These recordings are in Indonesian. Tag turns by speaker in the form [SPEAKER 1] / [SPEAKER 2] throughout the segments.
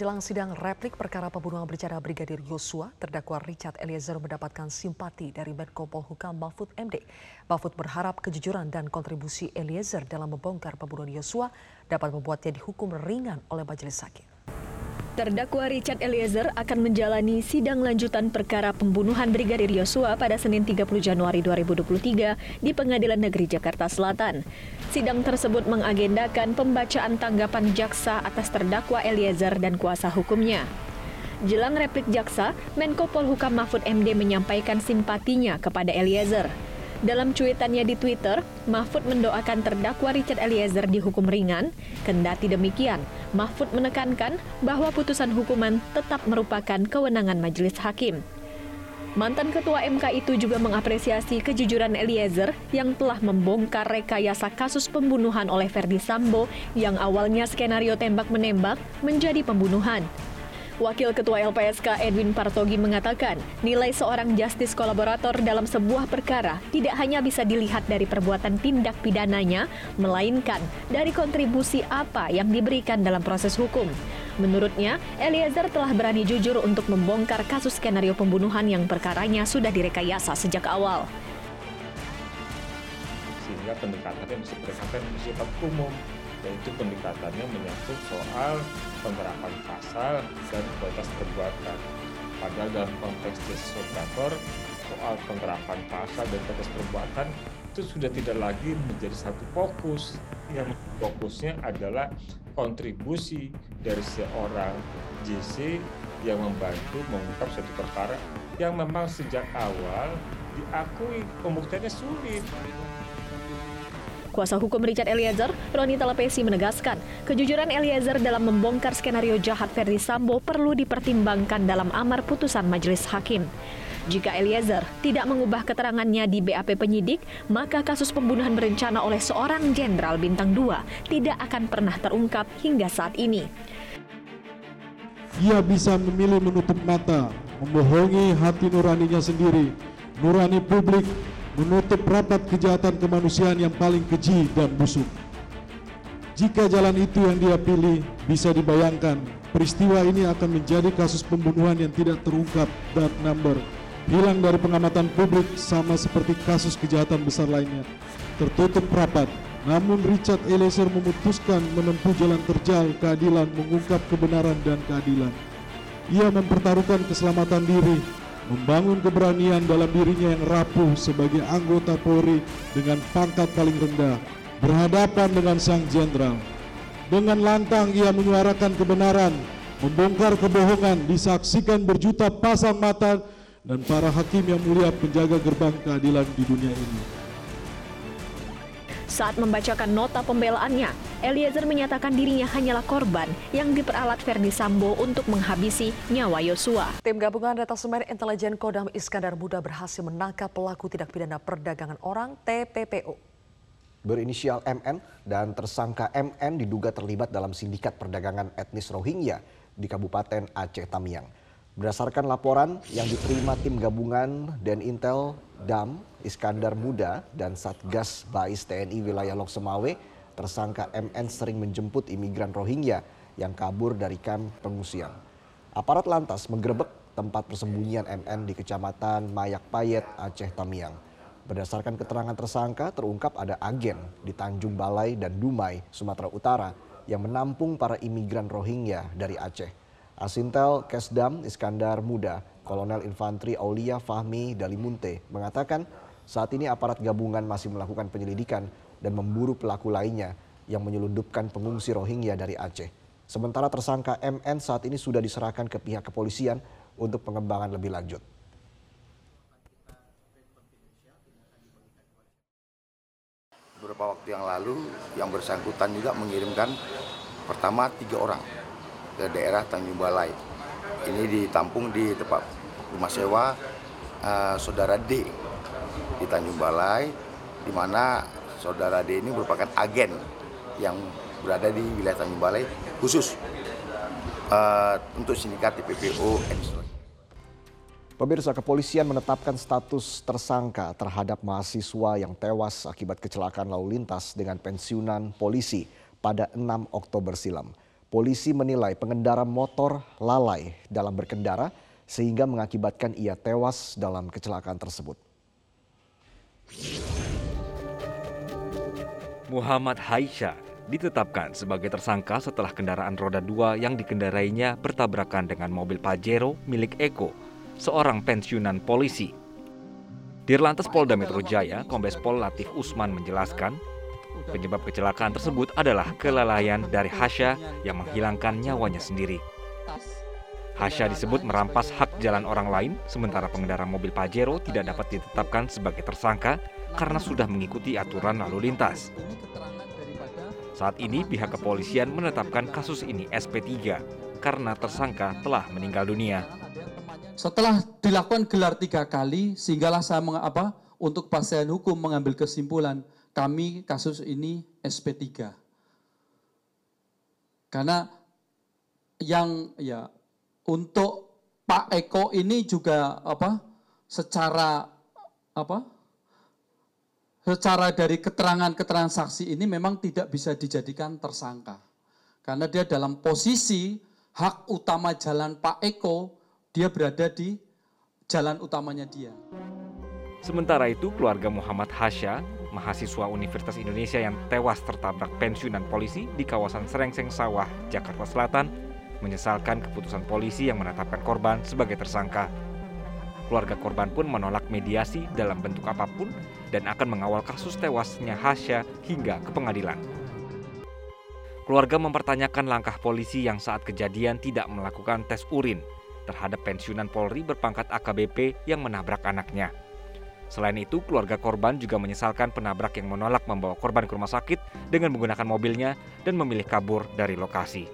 [SPEAKER 1] jelang sidang replik perkara pembunuhan berencana Brigadir Yosua, terdakwa Richard Eliezer mendapatkan simpati dari Menko Polhukam Mahfud MD. Mahfud berharap kejujuran dan kontribusi Eliezer dalam membongkar pembunuhan Yosua dapat membuatnya dihukum ringan oleh majelis hakim.
[SPEAKER 2] Terdakwa Richard Eliezer akan menjalani sidang lanjutan perkara pembunuhan Brigadir Yosua pada Senin 30 Januari 2023 di Pengadilan Negeri Jakarta Selatan. Sidang tersebut mengagendakan pembacaan tanggapan jaksa atas terdakwa Eliezer dan kuasa hukumnya. Jelang replik jaksa, Menko Polhukam Mahfud MD menyampaikan simpatinya kepada Eliezer. Dalam cuitannya di Twitter, Mahfud mendoakan terdakwa Richard Eliezer dihukum ringan. Kendati demikian, Mahfud menekankan bahwa putusan hukuman tetap merupakan kewenangan majelis hakim. Mantan ketua MK itu juga mengapresiasi kejujuran Eliezer yang telah membongkar rekayasa kasus pembunuhan oleh Ferdi Sambo yang awalnya skenario tembak-menembak menjadi pembunuhan. Wakil Ketua LPSK Edwin Partogi mengatakan, nilai seorang justice kolaborator dalam sebuah perkara tidak hanya bisa dilihat dari perbuatan tindak pidananya, melainkan dari kontribusi apa yang diberikan dalam proses hukum. Menurutnya, Eliezer telah berani jujur untuk membongkar kasus skenario pembunuhan yang perkaranya sudah direkayasa sejak awal.
[SPEAKER 3] Sehingga pendekatannya bisa pendekatan bersifat umum, yaitu pendekatannya menyangkut soal penerapan pasal dan kualitas perbuatan. Padahal dalam konteks justice soal penerapan pasal dan kualitas perbuatan itu sudah tidak lagi menjadi satu fokus. Yang fokusnya adalah kontribusi dari seorang JC yang membantu mengungkap suatu perkara yang memang sejak awal diakui pembuktiannya sulit.
[SPEAKER 2] Kuasa hukum Richard Eliezer, Roni Telepesi menegaskan, kejujuran Eliezer dalam membongkar skenario jahat Ferdi Sambo perlu dipertimbangkan dalam amar putusan majelis hakim. Jika Eliezer tidak mengubah keterangannya di BAP penyidik, maka kasus pembunuhan berencana oleh seorang jenderal bintang 2 tidak akan pernah terungkap hingga saat ini.
[SPEAKER 4] Ia bisa memilih menutup mata, membohongi hati nuraninya sendiri, nurani publik menutup rapat kejahatan kemanusiaan yang paling keji dan busuk. Jika jalan itu yang dia pilih, bisa dibayangkan peristiwa ini akan menjadi kasus pembunuhan yang tidak terungkap dan number, hilang dari pengamatan publik sama seperti kasus kejahatan besar lainnya. Tertutup rapat, namun Richard Eliezer memutuskan menempuh jalan terjal keadilan mengungkap kebenaran dan keadilan. Ia mempertaruhkan keselamatan diri, membangun keberanian dalam dirinya yang rapuh sebagai anggota Polri dengan pangkat paling rendah, berhadapan dengan sang jenderal. Dengan lantang ia menyuarakan kebenaran, membongkar kebohongan, disaksikan berjuta pasang mata dan para hakim yang mulia penjaga gerbang keadilan di dunia ini.
[SPEAKER 2] Saat membacakan nota pembelaannya, Eliezer menyatakan dirinya hanyalah korban yang diperalat Ferdi Sambo untuk menghabisi nyawa Yosua.
[SPEAKER 1] Tim gabungan detasemen intelijen Kodam Iskandar Muda berhasil menangkap pelaku tindak pidana perdagangan orang TPPO.
[SPEAKER 5] Berinisial MN dan tersangka MN diduga terlibat dalam sindikat perdagangan etnis Rohingya di Kabupaten Aceh Tamiang. Berdasarkan laporan yang diterima tim gabungan dan Intel Dam, Iskandar Muda, dan Satgas Bais TNI wilayah Lok Semawe, tersangka MN sering menjemput imigran Rohingya yang kabur dari kamp pengungsian. Aparat lantas menggerebek tempat persembunyian MN di Kecamatan Mayak Payet, Aceh Tamiang. Berdasarkan keterangan tersangka, terungkap ada agen di Tanjung Balai dan Dumai, Sumatera Utara yang menampung para imigran Rohingya dari Aceh. Asintel Kesdam Iskandar Muda, Kolonel Infantri Aulia Fahmi Dalimunte mengatakan saat ini aparat gabungan masih melakukan penyelidikan dan memburu pelaku lainnya yang menyelundupkan pengungsi Rohingya dari Aceh. Sementara tersangka MN saat ini sudah diserahkan ke pihak kepolisian untuk pengembangan lebih lanjut.
[SPEAKER 6] Beberapa waktu yang lalu yang bersangkutan juga mengirimkan pertama tiga orang ke daerah Tanjung Balai. Ini ditampung di tempat rumah sewa uh, saudara D di Tanjung Balai, di mana saudara D ini merupakan agen yang berada di wilayah Tanjung Balai khusus uh, untuk sindikat TPPO
[SPEAKER 5] Pemirsa kepolisian menetapkan status tersangka terhadap mahasiswa yang tewas akibat kecelakaan lalu lintas dengan pensiunan polisi pada 6 Oktober silam. Polisi menilai pengendara motor lalai dalam berkendara sehingga mengakibatkan ia tewas dalam kecelakaan tersebut.
[SPEAKER 7] Muhammad Haisha ditetapkan sebagai tersangka setelah kendaraan roda dua yang dikendarainya bertabrakan dengan mobil Pajero milik Eko, seorang pensiunan polisi. Dirlantas Polda Metro Jaya, Kombes Pol Latif Usman menjelaskan, penyebab kecelakaan tersebut adalah kelalaian dari Hasya yang menghilangkan nyawanya sendiri. Hasya disebut merampas hak jalan orang lain, sementara pengendara mobil Pajero tidak dapat ditetapkan sebagai tersangka karena sudah mengikuti aturan lalu lintas. Saat ini pihak kepolisian menetapkan kasus ini SP3 karena tersangka telah meninggal dunia.
[SPEAKER 8] Setelah dilakukan gelar tiga kali, sehinggalah saya apa, untuk kepastian hukum mengambil kesimpulan kami kasus ini SP3. Karena yang ya untuk Pak Eko ini juga apa secara apa secara dari keterangan-keterangan saksi ini memang tidak bisa dijadikan tersangka. Karena dia dalam posisi hak utama jalan Pak Eko, dia berada di jalan utamanya dia.
[SPEAKER 7] Sementara itu, keluarga Muhammad Hasya, mahasiswa Universitas Indonesia yang tewas tertabrak pensiunan polisi di kawasan Serengseng Sawah, Jakarta Selatan, menyesalkan keputusan polisi yang menetapkan korban sebagai tersangka. Keluarga korban pun menolak mediasi dalam bentuk apa pun dan akan mengawal kasus tewasnya Hasya hingga ke pengadilan. Keluarga mempertanyakan langkah polisi yang saat kejadian tidak melakukan tes urin terhadap pensiunan Polri berpangkat AKBP yang menabrak anaknya. Selain itu, keluarga korban juga menyesalkan penabrak yang menolak membawa korban ke rumah sakit dengan menggunakan mobilnya dan memilih kabur dari lokasi.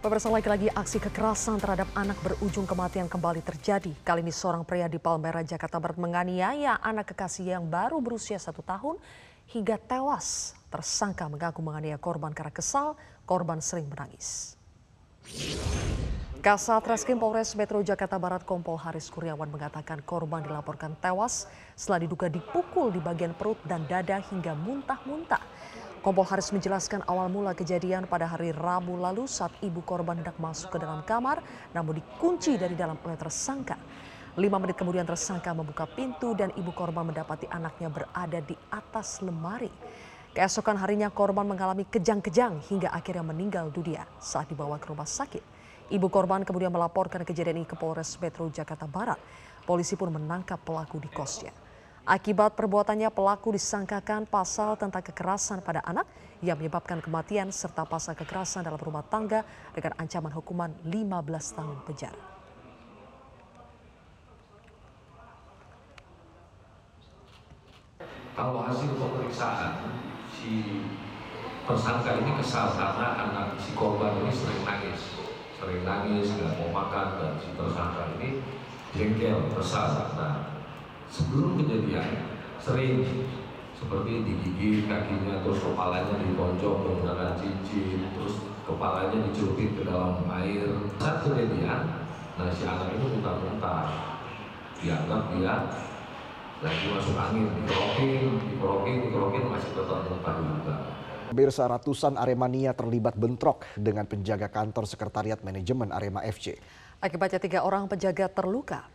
[SPEAKER 1] Pemirsa lagi-lagi aksi kekerasan terhadap anak berujung kematian kembali terjadi. Kali ini seorang pria di Palmera, Jakarta Barat menganiaya anak kekasih yang baru berusia satu tahun hingga tewas. Tersangka mengaku menganiaya korban karena kesal, korban sering menangis. Kasat Reskrim Polres Metro Jakarta Barat Kompol Haris Kuryawan mengatakan korban dilaporkan tewas setelah diduga dipukul di bagian perut dan dada hingga muntah-muntah. Kompol Haris menjelaskan awal mula kejadian pada hari Rabu lalu saat ibu korban hendak masuk ke dalam kamar namun dikunci dari dalam oleh tersangka. Lima menit kemudian tersangka membuka pintu dan ibu korban mendapati anaknya berada di atas lemari. Keesokan harinya korban mengalami kejang-kejang hingga akhirnya meninggal dunia saat dibawa ke rumah sakit. Ibu korban kemudian melaporkan kejadian ini ke Polres Metro Jakarta Barat. Polisi pun menangkap pelaku di kosnya. Akibat perbuatannya pelaku disangkakan pasal tentang kekerasan pada anak yang menyebabkan kematian serta pasal kekerasan dalam rumah tangga dengan ancaman hukuman 15 tahun penjara.
[SPEAKER 9] Kalau hasil pemeriksaan si tersangka ini kesal karena anak si korban ini sering nangis, sering nangis nggak mau makan dan si tersangka ini jengkel kesal. Nah, sebelum kejadian sering seperti digigit kakinya terus kepalanya diboncok menggunakan cincin terus kepalanya dicelupin ke dalam air saat kejadian nah si anak itu muntah-muntah dianggap dia lagi masuk angin dikerokin dikerokin dikerokin masih tetap muntah juga
[SPEAKER 5] Pemirsa ratusan Aremania terlibat bentrok dengan penjaga kantor sekretariat manajemen Arema FC.
[SPEAKER 1] Akibatnya tiga orang penjaga terluka.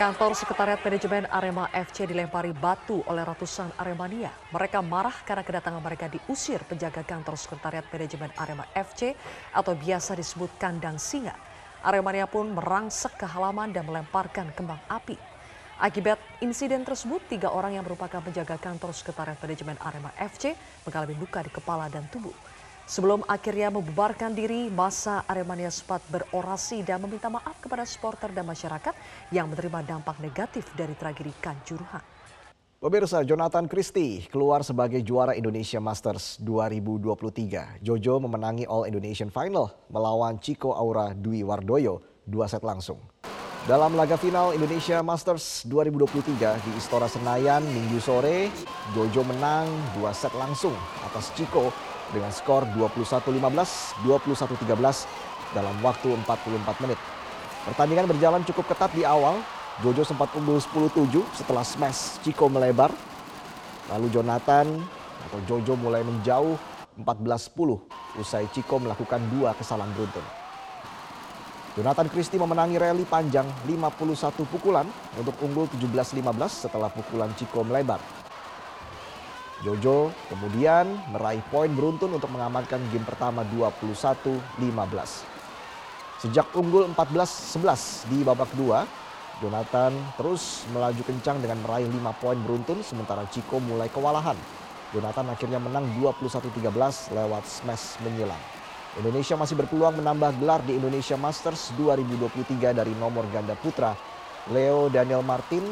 [SPEAKER 1] Kantor Sekretariat Manajemen Arema FC dilempari batu oleh ratusan Aremania. Mereka marah karena kedatangan mereka diusir penjaga kantor Sekretariat Manajemen Arema FC atau biasa disebut kandang singa. Aremania pun merangsek ke halaman dan melemparkan kembang api. Akibat insiden tersebut, tiga orang yang merupakan penjaga kantor Sekretariat Manajemen Arema FC mengalami luka di kepala dan tubuh. Sebelum akhirnya membubarkan diri, masa Aremania sempat berorasi dan meminta maaf kepada supporter dan masyarakat yang menerima dampak negatif dari tragedi Kanjuruhan.
[SPEAKER 5] Pemirsa, Jonathan Christie keluar sebagai juara Indonesia Masters 2023. Jojo memenangi All Indonesian Final melawan Chico Aura Dwi Wardoyo dua set langsung. Dalam laga final Indonesia Masters 2023 di Istora Senayan minggu sore, Jojo menang dua set langsung atas Chico dengan skor 21-15, 21-13, dalam waktu 44 menit. Pertandingan berjalan cukup ketat di awal. Jojo sempat unggul 10-7 setelah smash Chico melebar. Lalu Jonathan atau Jojo mulai menjauh 14-10 usai Chico melakukan dua kesalahan beruntun. Jonathan Christie memenangi rally panjang 51 pukulan untuk unggul 17-15 setelah pukulan Chico melebar. Jojo kemudian meraih poin beruntun untuk mengamankan game pertama 21-15. Sejak unggul 14-11 di babak kedua, Jonathan terus melaju kencang dengan meraih 5 poin beruntun sementara Chico mulai kewalahan. Jonathan akhirnya menang 21-13 lewat smash menyilang. Indonesia masih berpeluang menambah gelar di Indonesia Masters 2023 dari nomor ganda putra Leo Daniel Martin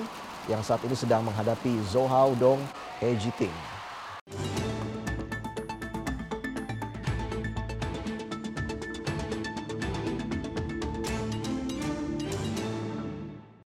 [SPEAKER 5] yang saat ini sedang menghadapi Zhou Hao Dong He Jiting.